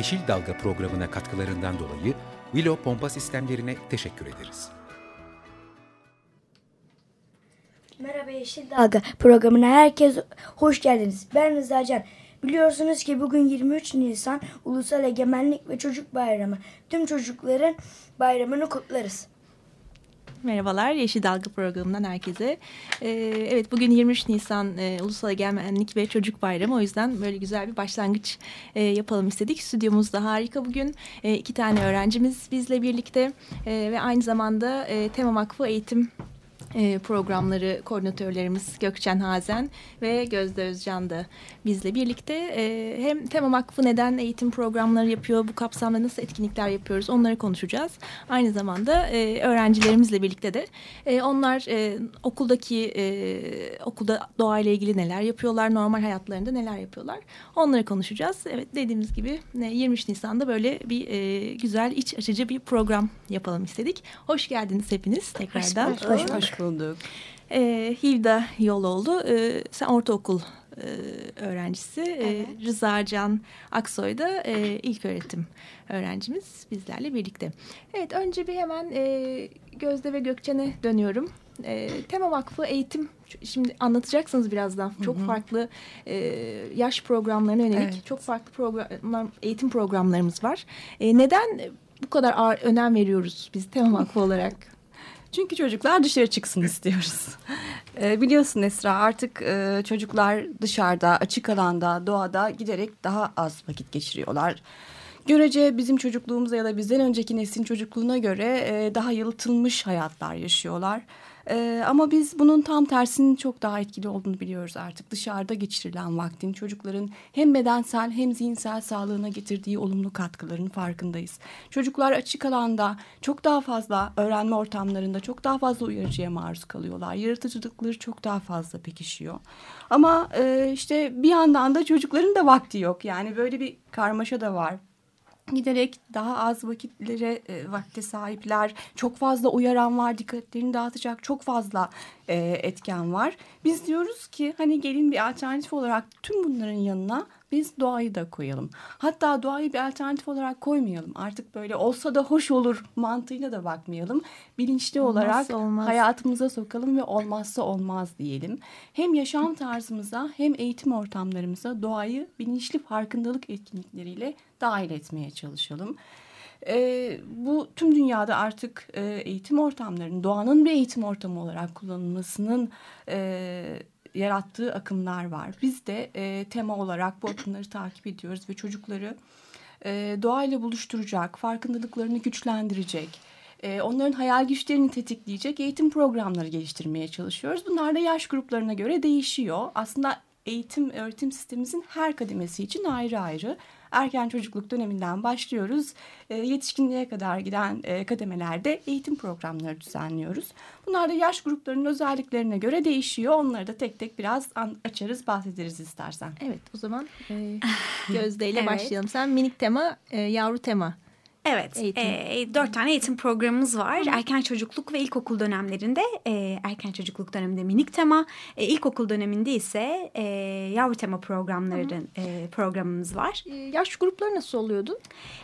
Yeşil Dalga programına katkılarından dolayı Willow Pompa Sistemlerine teşekkür ederiz. Merhaba Yeşil Dalga programına herkes hoş geldiniz. Ben Rıza. Biliyorsunuz ki bugün 23 Nisan Ulusal Egemenlik ve Çocuk Bayramı. Tüm çocukların bayramını kutlarız. Merhabalar Yeşil Dalga programından herkese. Ee, evet bugün 23 Nisan e, Ulusal Egemenlik ve Çocuk Bayramı. O yüzden böyle güzel bir başlangıç e, yapalım istedik. Stüdyomuzda harika bugün e, iki tane öğrencimiz bizle birlikte e, ve aynı zamanda e, Tema Vakfı Eğitim programları koordinatörlerimiz Gökçen Hazen ve Gözde Özcan da bizle birlikte. E, hem Tema Vakfı neden eğitim programları yapıyor, bu kapsamda nasıl etkinlikler yapıyoruz onları konuşacağız. Aynı zamanda e, öğrencilerimizle birlikte de e, onlar e, okuldaki okulda doğayla ilgili neler yapıyorlar, normal hayatlarında neler yapıyorlar onları konuşacağız. Evet dediğimiz gibi 23 Nisan'da böyle bir güzel iç açıcı bir program yapalım istedik. Hoş geldiniz hepiniz tekrardan. Hoş, hoş, hoş bulduk. E, Hilda Yoloğlu, e, sen ortaokul e, öğrencisi. Evet. E, Rıza Can Aksoy da e, ilk öğretim öğrencimiz bizlerle birlikte. Evet önce bir hemen e, Gözde ve Gökçen'e dönüyorum. E, Tema Vakfı eğitim şimdi anlatacaksınız birazdan. Çok hı hı. farklı e, yaş programlarına yönelik evet. çok farklı program, eğitim programlarımız var. E, neden bu kadar ağır önem veriyoruz biz Tema Vakfı olarak? Çünkü çocuklar dışarı çıksın istiyoruz. e, biliyorsun Esra artık e, çocuklar dışarıda, açık alanda, doğada giderek daha az vakit geçiriyorlar. Görece bizim çocukluğumuza ya da bizden önceki neslin çocukluğuna göre e, daha yalıtılmış hayatlar yaşıyorlar. Ee, ama biz bunun tam tersinin çok daha etkili olduğunu biliyoruz artık. Dışarıda geçirilen vaktin çocukların hem bedensel hem zihinsel sağlığına getirdiği olumlu katkıların farkındayız. Çocuklar açık alanda çok daha fazla öğrenme ortamlarında çok daha fazla uyarıcıya maruz kalıyorlar. Yaratıcılıkları çok daha fazla pekişiyor. Ama e, işte bir yandan da çocukların da vakti yok. Yani böyle bir karmaşa da var giderek daha az vakitlere e, vakte sahipler. Çok fazla uyaran var, dikkatlerini dağıtacak çok fazla e, etken var. Biz diyoruz ki hani gelin bir alternatif olarak tüm bunların yanına biz doğayı da koyalım. Hatta doğayı bir alternatif olarak koymayalım. Artık böyle olsa da hoş olur mantığıyla da bakmayalım. Bilinçli olmazsa olarak olmaz. hayatımıza sokalım ve olmazsa olmaz diyelim. Hem yaşam tarzımıza hem eğitim ortamlarımıza doğayı bilinçli farkındalık etkinlikleriyle dahil etmeye çalışalım. E, bu tüm dünyada artık e, eğitim ortamlarının doğanın bir eğitim ortamı olarak kullanılmasının e, yarattığı akımlar var. Biz de e, tema olarak bu akımları takip ediyoruz ve çocukları e, doğayla buluşturacak, farkındalıklarını güçlendirecek, e, onların hayal güçlerini tetikleyecek eğitim programları geliştirmeye çalışıyoruz. Bunlar da yaş gruplarına göre değişiyor. Aslında eğitim öğretim sistemimizin her kademesi için ayrı ayrı erken çocukluk döneminden başlıyoruz. E, yetişkinliğe kadar giden e, kademelerde eğitim programları düzenliyoruz. Bunlar da yaş gruplarının özelliklerine göre değişiyor. Onları da tek tek biraz açarız, bahsederiz istersen. Evet, o zaman e, Gözde ile evet. başlayalım. Sen minik tema, e, yavru tema Evet, e, dört tane eğitim programımız var. Hı. Erken çocukluk ve ilkokul dönemlerinde e, erken çocukluk döneminde minik tema, e, ilkokul döneminde ise e, yavru tema programların e, programımız var. E, yaş grupları nasıl oluyordu?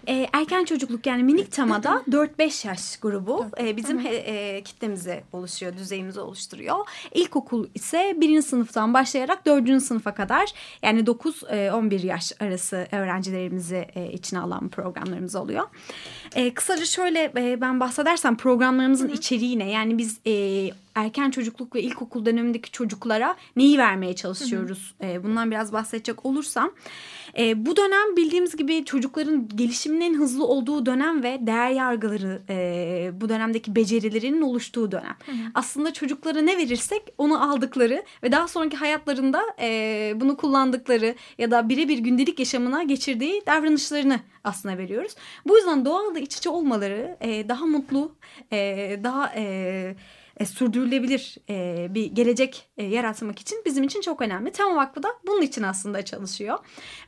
E, erken çocukluk yani minik temada 4-5 yaş grubu e, bizim he, e, kitlemizi oluşuyor, düzeyimizi oluşturuyor. İlkokul ise birinci sınıftan başlayarak dördüncü sınıfa kadar yani 9-11 e, yaş arası öğrencilerimizi e, içine alan programlarımız oluyor. E, kısaca şöyle e, ben bahsedersem programlarımızın Hı -hı. içeriği ne? Yani biz e, erken çocukluk ve ilkokul dönemindeki çocuklara neyi vermeye çalışıyoruz? E, bundan biraz bahsedecek olursam. E, bu dönem bildiğimiz gibi çocukların gelişiminin hızlı olduğu dönem ve değer yargıları e, bu dönemdeki becerilerinin oluştuğu dönem. Aslında çocuklara ne verirsek onu aldıkları ve daha sonraki hayatlarında e, bunu kullandıkları ya da birebir gündelik yaşamına geçirdiği davranışlarını aslında veriyoruz. Bu yüzden doğalda iç içe olmaları e, daha mutlu, e, daha e, e, sürdürülebilir e, bir gelecek e, yaratmak için bizim için çok önemli. Tema Vakfı da bunun için aslında çalışıyor.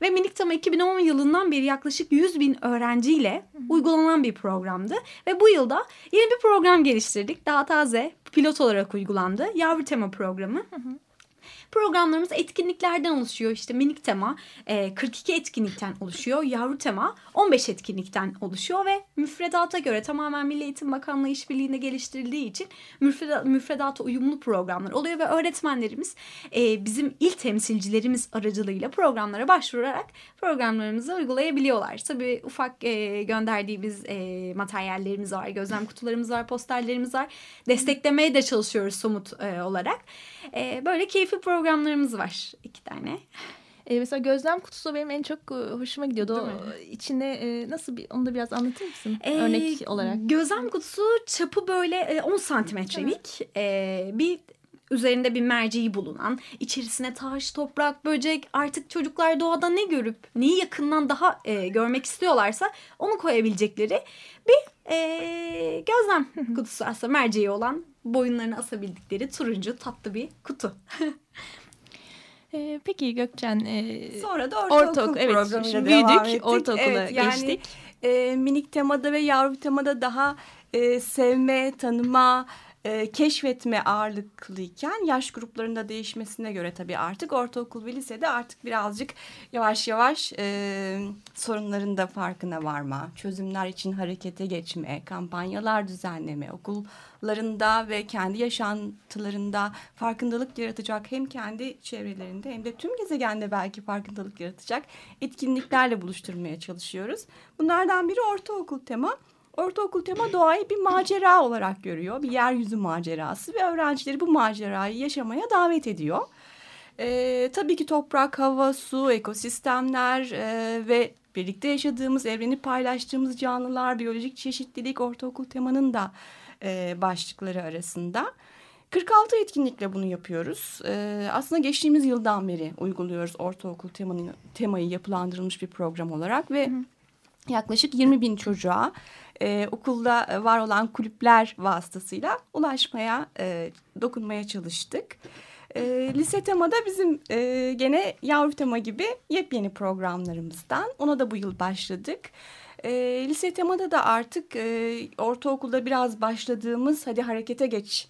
Ve Minik Tema 2010 yılından beri yaklaşık 100 bin öğrenciyle uygulanan bir programdı. Ve bu yılda yeni bir program geliştirdik. Daha taze, pilot olarak uygulandı. Yavru Tema programı. Programlarımız etkinliklerden oluşuyor. İşte minik tema 42 etkinlikten oluşuyor. Yavru tema 15 etkinlikten oluşuyor ve müfredata göre tamamen Milli Eğitim Bakanlığı işbirliğinde geliştirildiği için müfredat, müfredata uyumlu programlar oluyor ve öğretmenlerimiz e, bizim il temsilcilerimiz aracılığıyla programlara başvurarak programlarımızı uygulayabiliyorlar. Tabii ufak e, gönderdiğimiz e, materyallerimiz var, gözlem kutularımız var, posterlerimiz var. Desteklemeye de çalışıyoruz somut e, olarak. E, böyle keyifli programlarımız var iki tane. E, mesela gözlem kutusu benim en çok e, hoşuma gidiyordu. O, içinde e, nasıl bir onu da biraz anlatır mısın? Ee, Örnek olarak. Gözlem kutusu çapı böyle e, 10 santimetrelik e, bir üzerinde bir merceği bulunan, içerisine taş, toprak, böcek artık çocuklar doğada ne görüp neyi yakından daha e, görmek istiyorlarsa onu koyabilecekleri bir e, gözlem kutusu aslında merceği olan boyunlarını asabildikleri turuncu tatlı bir kutu. E, peki Gökçen. E, Sonra da ortaokul, ortaokul evet, programıyla büyüdük, ettik. ortaokula evet, yani, geçtik. E, minik temada ve yavru temada daha e, sevme, tanıma, e, keşfetme ağırlıklıyken yaş gruplarında değişmesine göre tabii artık ortaokul ve lisede artık birazcık yavaş yavaş e, sorunların da farkına varma, çözümler için harekete geçme, kampanyalar düzenleme, okullarında ve kendi yaşantılarında farkındalık yaratacak hem kendi çevrelerinde hem de tüm gezegende belki farkındalık yaratacak etkinliklerle buluşturmaya çalışıyoruz. Bunlardan biri ortaokul tema. Ortaokul tema doğayı bir macera olarak görüyor. Bir yeryüzü macerası ve öğrencileri bu macerayı yaşamaya davet ediyor. Ee, tabii ki toprak, hava, su, ekosistemler e, ve birlikte yaşadığımız, evreni paylaştığımız canlılar, biyolojik çeşitlilik ortaokul temanın da e, başlıkları arasında. 46 etkinlikle bunu yapıyoruz. Ee, aslında geçtiğimiz yıldan beri uyguluyoruz ortaokul temanı, temayı yapılandırılmış bir program olarak ve... Hı yaklaşık 20 bin çocuğa e, okulda var olan kulüpler vasıtasıyla ulaşmaya, e, dokunmaya çalıştık. E, lise temada bizim e, gene yavru tema gibi yepyeni programlarımızdan. Ona da bu yıl başladık. E, lise temada da artık e, ortaokulda biraz başladığımız hadi harekete geç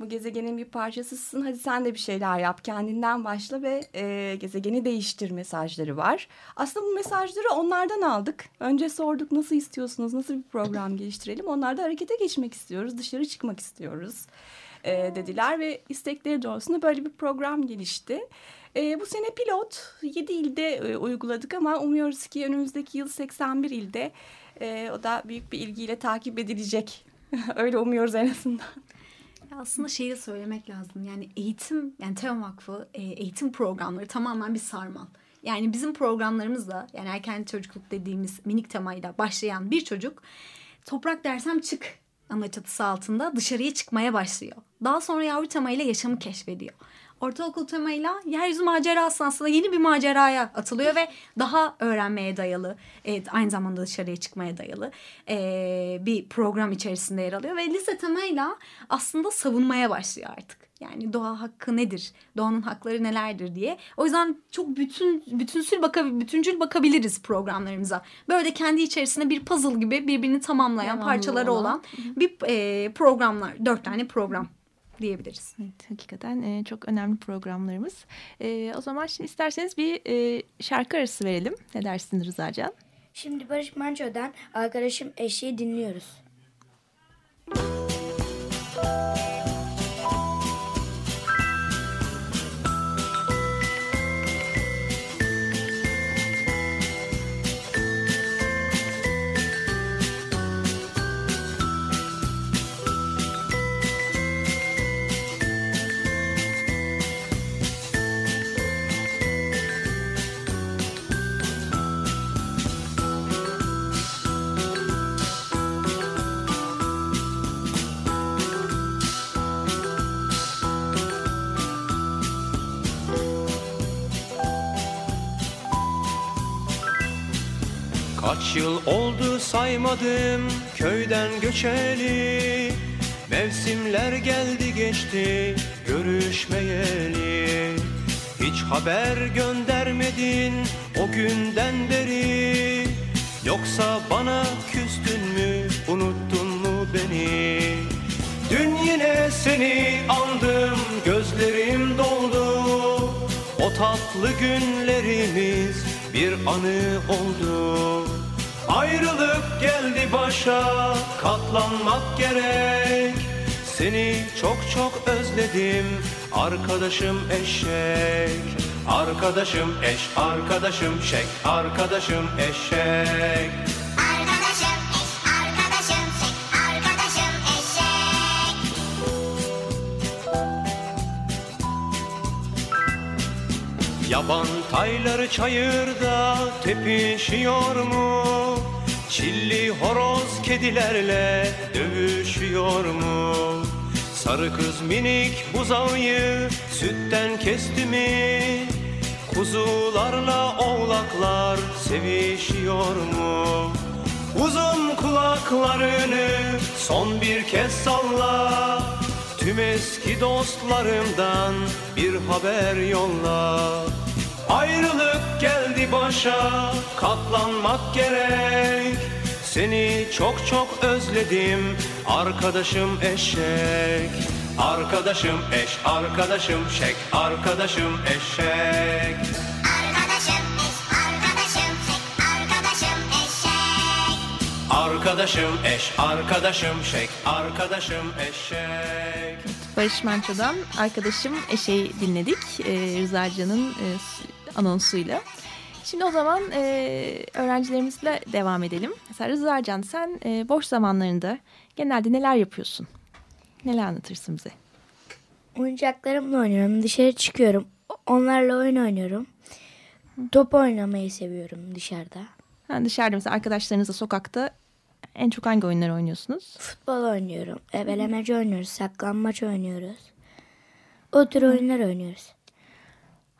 bu gezegenin bir parçasısın. Hadi sen de bir şeyler yap. Kendinden başla ve e, gezegeni değiştir mesajları var. Aslında bu mesajları onlardan aldık. Önce sorduk nasıl istiyorsunuz? Nasıl bir program geliştirelim? Onlar da harekete geçmek istiyoruz. Dışarı çıkmak istiyoruz e, dediler ve istekleri doğrusunda böyle bir program gelişti. E, bu sene pilot 7 ilde e, uyguladık ama umuyoruz ki önümüzdeki yıl 81 ilde e, o da büyük bir ilgiyle takip edilecek. Öyle umuyoruz en azından. Aslında şeyi söylemek lazım. Yani eğitim, yani TEOM Vakfı e, eğitim programları tamamen bir sarmal. Yani bizim programlarımızla yani erken çocukluk dediğimiz minik temayla başlayan bir çocuk toprak dersem çık ana çatısı altında dışarıya çıkmaya başlıyor. Daha sonra yavru temayla yaşamı keşfediyor ortaokul temayla yeryüzü macerası aslında yeni bir maceraya atılıyor ve daha öğrenmeye dayalı, evet, aynı zamanda dışarıya çıkmaya dayalı e, bir program içerisinde yer alıyor. Ve lise temayla aslında savunmaya başlıyor artık. Yani doğa hakkı nedir? Doğanın hakları nelerdir diye. O yüzden çok bütün bütünsül bakabil, bütüncül bakabiliriz programlarımıza. Böyle kendi içerisinde bir puzzle gibi birbirini tamamlayan Devamlı parçaları olan, olan bir e, programlar. Dört tane program diyebiliriz. Evet, hakikaten e, çok önemli programlarımız. E, o zaman şimdi isterseniz bir e, şarkı arası verelim. Ne dersin Rızacan? Şimdi Barış Manço'dan Arkadaşım Eşeği dinliyoruz. Müzik Yıl oldu saymadım köyden göçeli. Mevsimler geldi geçti görüşmeyeli. Hiç haber göndermedin o günden beri. Yoksa bana küstün mü unuttun mu beni? Dün yine seni andım gözlerim doldu. O tatlı günlerimiz bir anı oldu Ayrılık geldi başa katlanmak gerek Seni çok çok özledim arkadaşım eşek Arkadaşım eş, arkadaşım şek, arkadaşım eşek Arkadaşım eş, arkadaşım şek, arkadaşım eşek. Yaban tayları çayırda tepişiyor mu? Çilli horoz kedilerle dövüşüyor mu? Sarı kız minik buzağıyı sütten kesti mi? Kuzularla oğlaklar sevişiyor mu? Uzun kulaklarını son bir kez salla Tüm eski dostlarımdan bir haber yolla Ayrılık geldi başa katlanmak gerek Seni çok çok özledim arkadaşım eşek Arkadaşım eş, arkadaşım şek, arkadaşım eşek Arkadaşım eş, arkadaşım şek, arkadaşım eşek. Arkadaşım eş, arkadaşım şek, arkadaşım eşek Barış Manço'dan arkadaşım Eşeği dinledik. E, Rıza Can'ın e, anonsuyla. Şimdi o zaman e, öğrencilerimizle devam edelim. Mesela Rıza Can sen e, boş zamanlarında genelde neler yapıyorsun? Neler anlatırsın bize? Oyuncaklarımla oynuyorum. Dışarı çıkıyorum. Onlarla oyun oynuyorum. Top oynamayı seviyorum dışarıda. Ha, dışarıda mesela arkadaşlarınızla sokakta en çok hangi oyunları oynuyorsunuz? Futbol oynuyorum. Ebelemeci oynuyoruz. Saklanmaç oynuyoruz. O tür oyunlar oynuyoruz.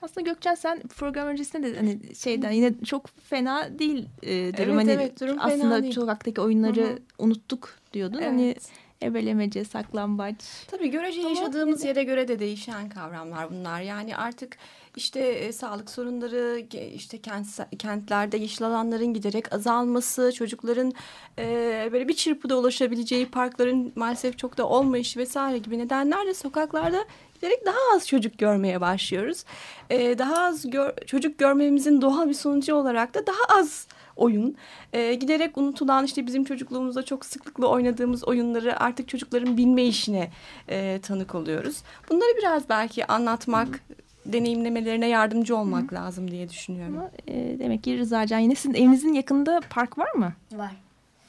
Aslında Gökçen sen program öncesinde de hani şeyden yine çok fena değil e, durum. Evet, hani evet, durum fena aslında değil. sokaktaki oyunları Hı hı. unuttuk diyordun. Hani Evet. ebelemece, saklambaç. Tabii görece Ama yaşadığımız yere göre de değişen kavramlar bunlar. Yani artık işte e, sağlık sorunları, işte kent, kentlerde yeşil alanların giderek azalması, çocukların e, böyle bir çırpıda ulaşabileceği parkların maalesef çok da olmayışı vesaire gibi nedenlerle sokaklarda giderek daha az çocuk görmeye başlıyoruz. E, daha az gör- çocuk görmemizin doğal bir sonucu olarak da daha az oyun. E, giderek unutulan işte bizim çocukluğumuzda çok sıklıkla oynadığımız oyunları artık çocukların bilme işine e, tanık oluyoruz. Bunları biraz belki anlatmak, deneyimlemelerine yardımcı olmak lazım diye düşünüyorum. Ama e, demek ki Rıza Can yine sizin evinizin yakında park var mı? Var.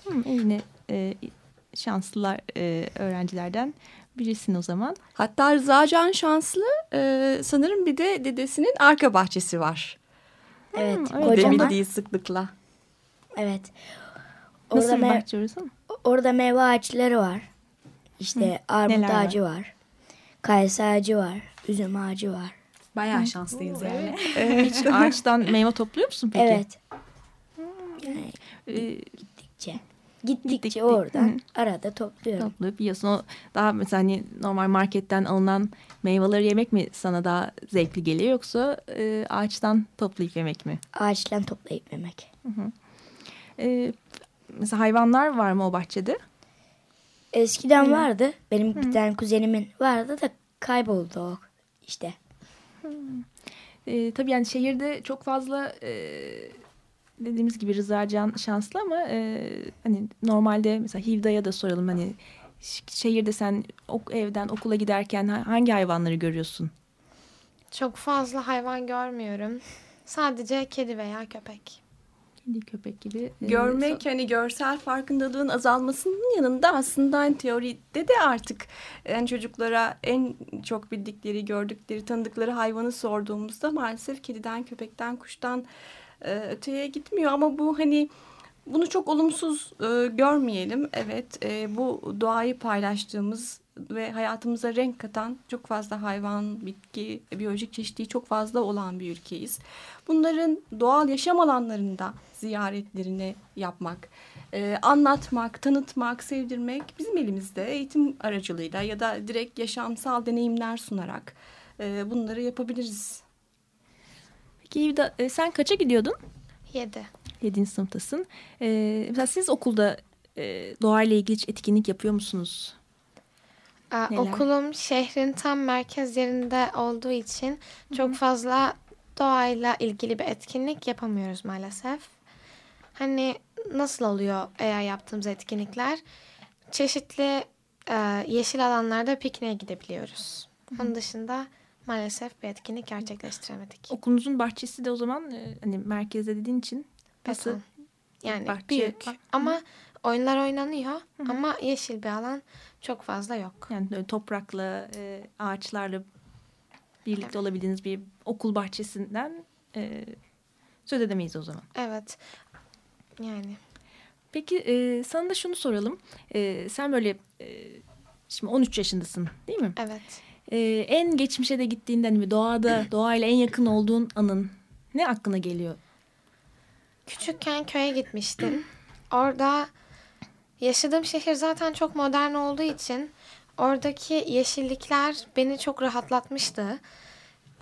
Hı, yine e, şanslılar e, öğrencilerden birisin o zaman. Hatta Rıza Can şanslı e, sanırım bir de dedesinin arka bahçesi var. Evet. Ve kocaman. bildiği sıklıkla. Evet. Nasıl Orada, bir me- bahçe orası? orada meyve ağaçları var. İşte armut neler var? ağacı var. Kayısı ağacı var. Üzüm ağacı var. Bayağı şanslıyız yani. Hiç ağaçtan meyve topluyor musun peki? Evet. E, Gittikçe. Gittikçe Gittikçe. oradan Hı. arada topluyorum. toplayıp yiyorsun. O daha mesela hani normal marketten alınan meyveleri yemek mi sana daha zevkli geliyor yoksa e, ağaçtan toplayıp yemek mi? Ağaçtan toplayıp yemek. E, mesela hayvanlar var mı o bahçede? Eskiden vardı. Benim bir tane kuzenimin vardı da kayboldu o işte. E, tabii yani şehirde çok fazla e, dediğimiz gibi Rıza Can şanslı ama e, hani normalde mesela Hivda'ya da soralım hani şehirde sen ok, evden okula giderken ha- hangi hayvanları görüyorsun? Çok fazla hayvan görmüyorum. Sadece kedi veya köpek. Kedi köpek gibi. e, Görmek hani görsel farkındalığın azalmasının yanında aslında hani teoride de artık yani çocuklara en çok bildikleri, gördükleri, tanıdıkları hayvanı sorduğumuzda maalesef kediden, köpekten, kuştan e, öteye gitmiyor ama bu hani bunu çok olumsuz e, görmeyelim. Evet e, bu doğayı paylaştığımız ve hayatımıza renk katan çok fazla hayvan, bitki, biyolojik çeşitliği çok fazla olan bir ülkeyiz. Bunların doğal yaşam alanlarında ziyaretlerini yapmak, e, anlatmak, tanıtmak, sevdirmek bizim elimizde eğitim aracılığıyla ya da direkt yaşamsal deneyimler sunarak e, bunları yapabiliriz. Peki e, sen kaça gidiyordun? 7. 7. sınıftasın. E, mesela siz okulda e, doğayla ilgili hiç etkinlik yapıyor musunuz? Aa, Neler? Okulum şehrin tam merkez yerinde olduğu için çok fazla doğayla ilgili bir etkinlik yapamıyoruz maalesef. Hani nasıl oluyor eğer yaptığımız etkinlikler? Çeşitli e, yeşil alanlarda pikniğe gidebiliyoruz. Onun dışında maalesef bir etkinlik gerçekleştiremedik. Okulunuzun bahçesi de o zaman e, hani merkezde dediğin için nasıl? Beton. Yani Bahçe büyük var. ama oyunlar oynanıyor ama yeşil bir alan çok fazla yok. Yani toprakla, e, ağaçlarla birlikte olabildiğiniz bir okul bahçesinden e, söz edemeyiz o zaman. Evet. Yani Peki e, sana da şunu soralım. E, sen böyle e, şimdi 13 yaşındasın değil mi? evet. E, en geçmişe de gittiğinden mi doğada, doğayla en yakın olduğun anın ne aklına geliyor? Küçükken köye gitmiştim. Orada yaşadığım şehir zaten çok modern olduğu için oradaki yeşillikler beni çok rahatlatmıştı.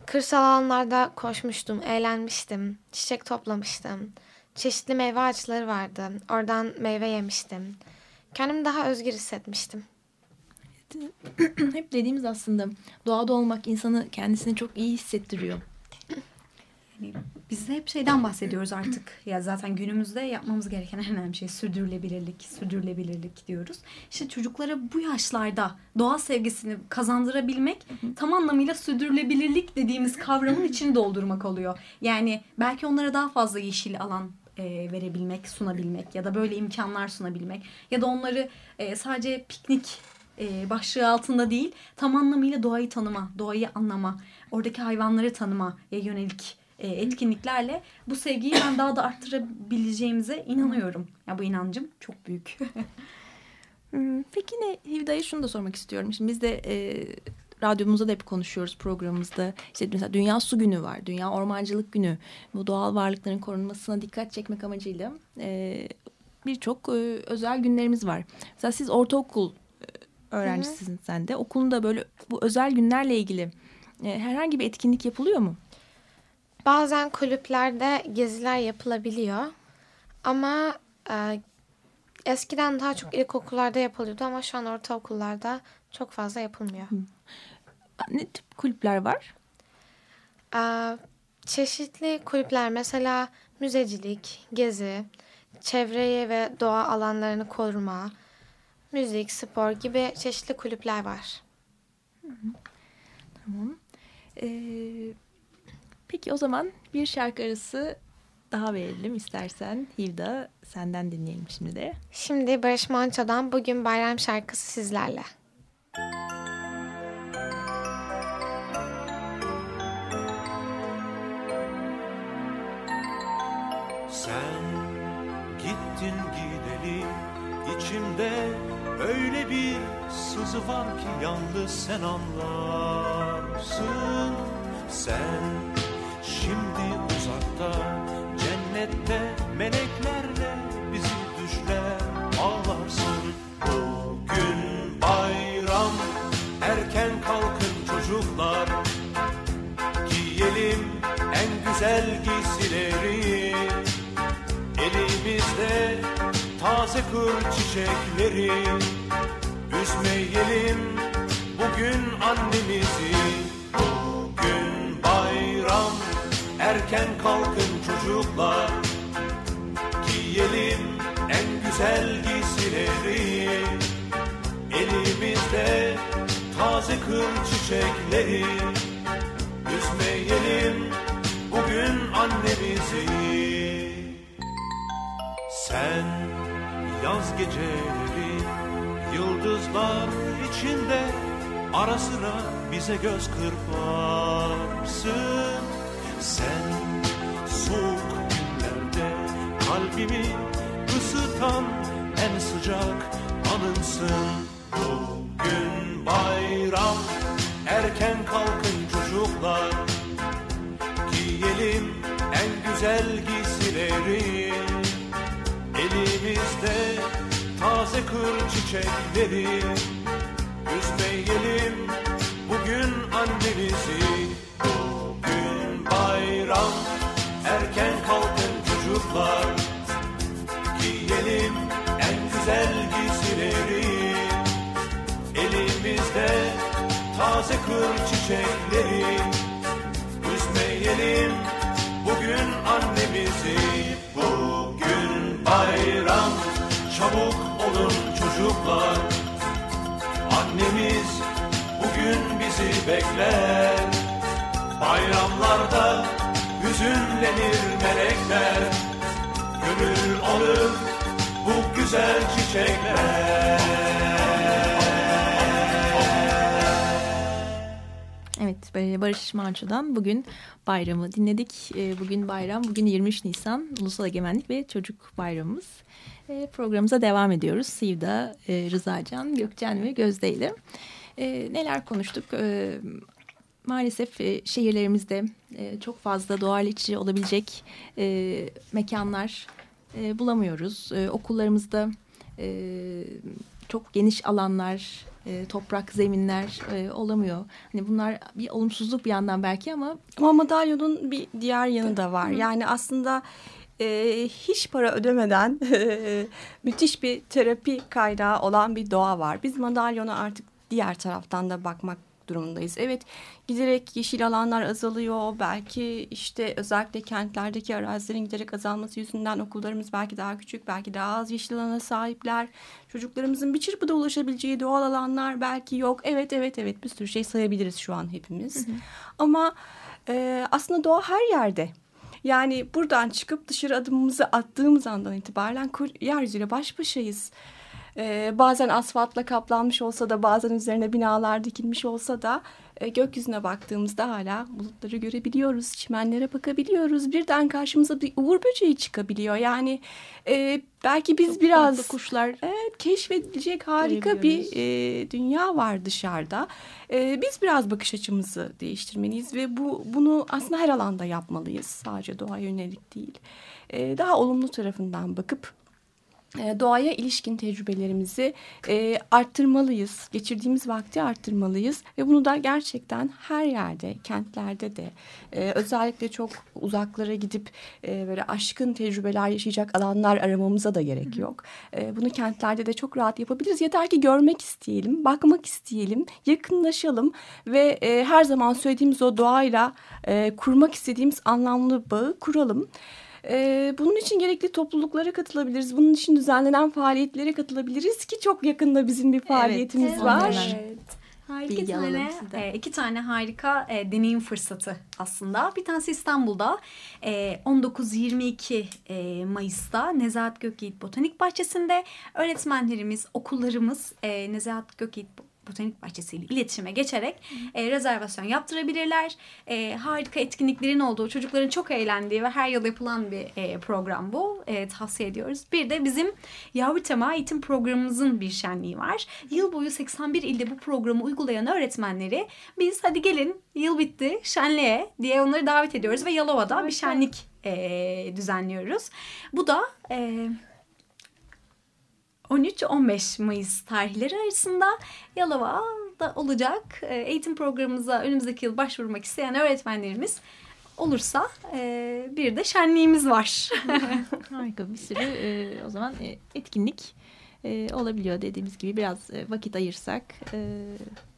Kırsal alanlarda koşmuştum, eğlenmiştim, çiçek toplamıştım. Çeşitli meyve ağaçları vardı. Oradan meyve yemiştim. Kendimi daha özgür hissetmiştim. Hep dediğimiz aslında doğada olmak insanı kendisini çok iyi hissettiriyor. Yani biz de hep şeyden bahsediyoruz artık. Ya zaten günümüzde yapmamız gereken en önemli şey sürdürülebilirlik, sürdürülebilirlik diyoruz. İşte çocuklara bu yaşlarda doğa sevgisini kazandırabilmek tam anlamıyla sürdürülebilirlik dediğimiz kavramın içini doldurmak oluyor. Yani belki onlara daha fazla yeşil alan e, verebilmek, sunabilmek ya da böyle imkanlar sunabilmek ya da onları e, sadece piknik e, başlığı altında değil tam anlamıyla doğayı tanıma, doğayı anlama, oradaki hayvanları tanımaya yönelik e, etkinliklerle bu sevgiyi ben daha da arttırabileceğimize inanıyorum. Ya bu inancım çok büyük. Hmm, Peki ne Hivda'ya şunu da sormak istiyorum. Şimdi biz de e, radyomuzda da hep konuşuyoruz programımızda. İşte mesela Dünya Su Günü var, Dünya Ormancılık Günü. Bu doğal varlıkların korunmasına dikkat çekmek amacıyla e, birçok e, özel günlerimiz var. Mesela siz ortaokul öğrencisisin sen de. Okulunda böyle bu özel günlerle ilgili e, herhangi bir etkinlik yapılıyor mu? Bazen kulüplerde geziler yapılabiliyor. Ama e, eskiden daha çok ilkokullarda yapılıyordu ama şu an ortaokullarda çok fazla yapılmıyor. Ne tip kulüpler var? E, çeşitli kulüpler mesela müzecilik, gezi, çevreyi ve doğa alanlarını koruma, müzik, spor gibi çeşitli kulüpler var. Tamam. E, peki o zaman bir şarkı arası daha verelim istersen. Hivda senden dinleyelim şimdi de. Şimdi Barış Manço'dan Bugün Bayram şarkısı sizlerle. Sen gittin gideli içimde öyle bir sızı var ki yalnız sen anlarsın. Sen şimdi uzakta cennette meleklerle bizi düşler ağlarsın. Bugün bayram erken kalkın çocuklar giyelim en güzel giysileri Elimizde taze kır çiçekleri Üzmeyelim bugün annemizi. Bugün bayram erken kalkın çocuklar. Giyelim en güzel giysileri. Elimizde taze kır çiçekleri. Üzmeyelim bugün annemizi. Sen yaz geceleri yıldızlar içinde Ara sıra bize göz kırparsın. Sen soğuk günlerde kalbimi ısıtan en sıcak anımsın. Bugün bayram Erken kalkın çocuklar. Giyelim en güzel giysileri Elimizde taze kır çiçekleri. Üzmeyelim bugün annemizi. Bugün bayram Erken kalkın çocuklar. Giyelim en güzel giysileri. Elimizde taze kır çiçekleri. Üzmeyelim bugün annemizi. Bugün bayram Çabuk olun çocuklar. Annemiz bugün bizi bekler. Bayramlarda hüzünlenir melekler. Gönül alır bu güzel çiçekler Evet e, Barış Manço'dan bugün bayramı dinledik. E, Bugün bayram, bugün 23 Nisan Ulusal Egemenlik ve Çocuk Bayramımız. E, Programımıza devam ediyoruz. Sivda, Rızacan, Gökçen ve Gözde ile. Neler konuştuk? Maalesef şehirlerimizde çok fazla doğal içi olabilecek mekanlar bulamıyoruz. Okullarımızda çok geniş alanlar, e, toprak zeminler e, olamıyor. Hani bunlar bir olumsuzluk bir yandan belki ama Ama madalyonun bir diğer yanı da var. Hı. Yani aslında e, hiç para ödemeden müthiş bir terapi kaynağı olan bir doğa var. Biz madalyona artık diğer taraftan da bakmak durumundayız. Evet giderek yeşil alanlar azalıyor. Belki işte özellikle kentlerdeki arazilerin giderek azalması yüzünden okullarımız belki daha küçük, belki daha az yeşil alana sahipler. Çocuklarımızın bir çırpıda ulaşabileceği doğal alanlar belki yok. Evet evet evet bir sürü şey sayabiliriz şu an hepimiz. Ama e, aslında doğa her yerde. Yani buradan çıkıp dışarı adımımızı attığımız andan itibaren yeryüzüyle baş başayız. Ee, bazen asfaltla kaplanmış olsa da bazen üzerine binalar dikilmiş olsa da e, gökyüzüne baktığımızda hala bulutları görebiliyoruz, çimenlere bakabiliyoruz. Birden karşımıza bir uğur böceği çıkabiliyor. Yani e, belki biz çok biraz kuşlar Evet, keşfedilecek harika bir e, dünya var dışarıda. E, biz biraz bakış açımızı değiştirmeliyiz ve bu bunu aslında her alanda yapmalıyız. Sadece doğaya yönelik değil. E, daha olumlu tarafından bakıp e, doğaya ilişkin tecrübelerimizi e, arttırmalıyız. Geçirdiğimiz vakti arttırmalıyız ve bunu da gerçekten her yerde, kentlerde de e, özellikle çok uzaklara gidip e, böyle aşkın tecrübeler yaşayacak alanlar aramamıza da gerek yok. E, bunu kentlerde de çok rahat yapabiliriz. Yeter ki görmek isteyelim, bakmak isteyelim, yakınlaşalım ve e, her zaman söylediğimiz o doğayla e, kurmak istediğimiz anlamlı bağı kuralım. Ee, bunun için gerekli topluluklara katılabiliriz. Bunun için düzenlenen faaliyetlere katılabiliriz ki çok yakında bizim bir faaliyetimiz evet, var. Evet. Harika Bilgi tane, e, iki tane harika e, deneyim fırsatı aslında. Bir tanesi İstanbul'da e, 19-22 e, Mayıs'ta Nezahat Gökyiğit Botanik Bahçesi'nde öğretmenlerimiz, okullarımız e, Nezahat Gökyiğit Botanik Bahçesi ile iletişime geçerek e, rezervasyon yaptırabilirler. E, harika etkinliklerin olduğu, çocukların çok eğlendiği ve her yıl yapılan bir e, program bu. E, tavsiye ediyoruz. Bir de bizim Yavru Tema eğitim programımızın bir şenliği var. Yıl boyu 81 ilde bu programı uygulayan öğretmenleri biz hadi gelin yıl bitti şenliğe diye onları davet ediyoruz ve Yalova'da bir şenlik e, düzenliyoruz. Bu da... E, 13-15 Mayıs tarihleri arasında Yalova'da olacak. E, Eğitim programımıza önümüzdeki yıl başvurmak isteyen öğretmenlerimiz olursa e, bir de şenliğimiz var. harika bir sürü e, o zaman e, etkinlik e, olabiliyor dediğimiz gibi biraz e, vakit ayırsak. e,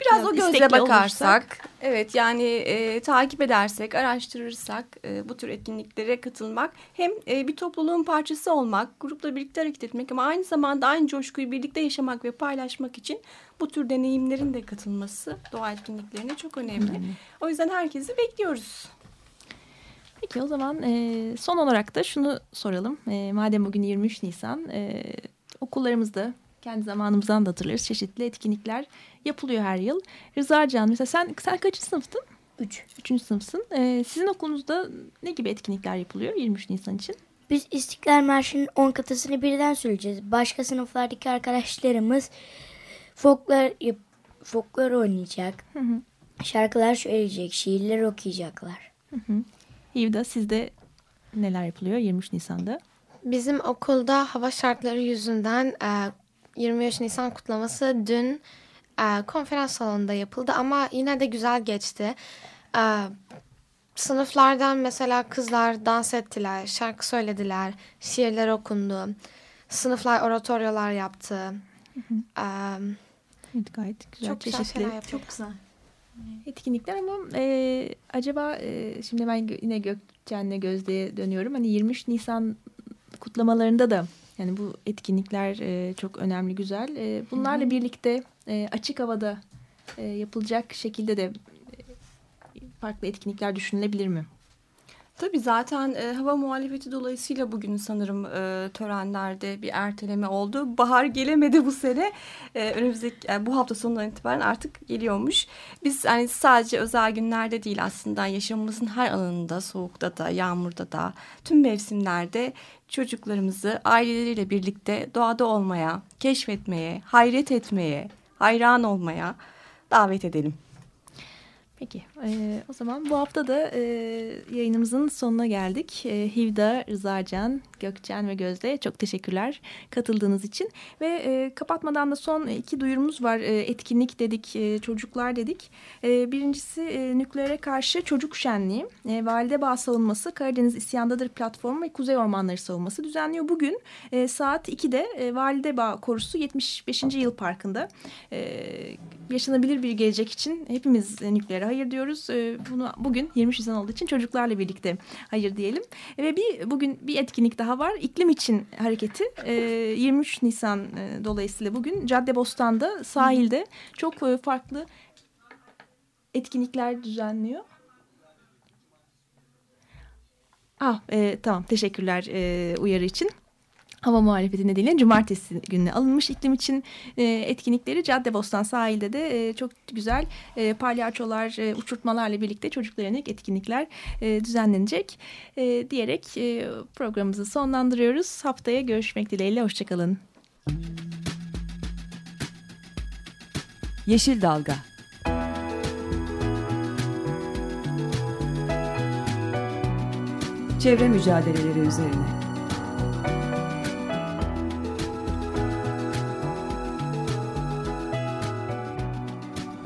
Biraz, o gözle bakarsak, evet yani e, takip edersek, araştırırsak e, bu tür etkinliklere katılmak hem e, bir topluluğun parçası olmak, grupla birlikte hareket etmek ama aynı zamanda aynı coşkuyu birlikte yaşamak ve paylaşmak için bu tür deneyimlerin de katılması doğa etkinliklerine çok önemli. O yüzden herkesi bekliyoruz. Peki o zaman e, son olarak da şunu soralım. E, madem bugün 23 Nisan e, okullarımızda kendi zamanımızdan da hatırlarız çeşitli etkinlikler yapılıyor her yıl. Rıza Can mesela sen, sen kaçıncı sınıftın? Üç. Üçüncü sınıfsın. E, sizin okulunuzda ne gibi etkinlikler yapılıyor 23 Nisan için? Biz İstiklal Marşı'nın 10 katısını birden söyleyeceğiz. Başka sınıflardaki arkadaşlarımız folklor, yap- folklor oynayacak. Şarkılar söyleyecek, şiirler okuyacaklar. Hivda sizde neler yapılıyor 23 Nisan'da? Bizim okulda hava şartları yüzünden e, 23 Nisan kutlaması dün e, konferans salonunda yapıldı ama yine de güzel geçti. E, sınıflardan mesela kızlar dans ettiler, şarkı söylediler, şiirler okundu. Sınıflar oratoryolar yaptı. E, Evet, gayet güzel, çok güzel çeşitli şeyler yapıldı. Çok güzel. etkinlikler ama e, acaba e, şimdi ben yine Gökçen'le Gözde'ye dönüyorum. Hani 23 Nisan kutlamalarında da yani bu etkinlikler e, çok önemli, güzel. E, bunlarla birlikte e, açık havada e, yapılacak şekilde de e, farklı etkinlikler düşünülebilir mi? Tabii zaten e, hava muhalefeti dolayısıyla bugün sanırım e, törenlerde bir erteleme oldu. Bahar gelemedi bu sene. E, önümüzdeki yani bu hafta sonundan itibaren artık geliyormuş. Biz hani sadece özel günlerde değil aslında yaşamımızın her alanında, soğukta da, yağmurda da, tüm mevsimlerde çocuklarımızı aileleriyle birlikte doğada olmaya, keşfetmeye, hayret etmeye, hayran olmaya davet edelim. Peki e, o zaman bu hafta da e, yayınımızın sonuna geldik. E, Hivda, Rızacan, Gökçen ve Gözde çok teşekkürler katıldığınız için. Ve e, kapatmadan da son iki duyurumuz var. E, etkinlik dedik, e, çocuklar dedik. E, birincisi e, nükleere karşı çocuk şenliği. E, Valide Bağ Savunması, Karadeniz İsyandadır platformu ve Kuzey Ormanları Savunması düzenliyor. Bugün e, saat 2'de e, Valide Bağ Korusu 75. Yıl Parkı'nda e, yaşanabilir bir gelecek için hepimiz e, nükleere hayır diyoruz. E, bunu bugün 23 Nisan olduğu için çocuklarla birlikte hayır diyelim. Ve bir bugün bir etkinlik daha var. İklim için hareketi. E, 23 Nisan e, dolayısıyla bugün Caddebostan'da sahilde çok e, farklı etkinlikler düzenliyor. Ah, e, tamam teşekkürler e, uyarı için. Hava muhalefeti nedeniyle cumartesi gününe alınmış iklim için e, etkinlikleri Caddebostan sahilde de e, çok güzel e, palyaçolar, e, uçurtmalarla birlikte çocuklara yönelik etkinlikler e, düzenlenecek e, diyerek e, programımızı sonlandırıyoruz. Haftaya görüşmek dileğiyle, hoşçakalın. Yeşil Dalga Çevre mücadeleleri üzerine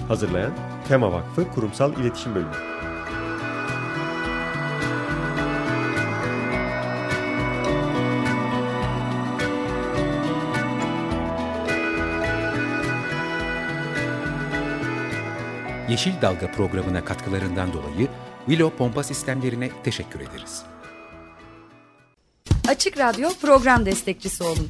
Hazırlayan Tema Vakfı Kurumsal İletişim Bölümü. Yeşil Dalga programına katkılarından dolayı Willow Pompa Sistemlerine teşekkür ederiz. Açık Radyo program destekçisi olun.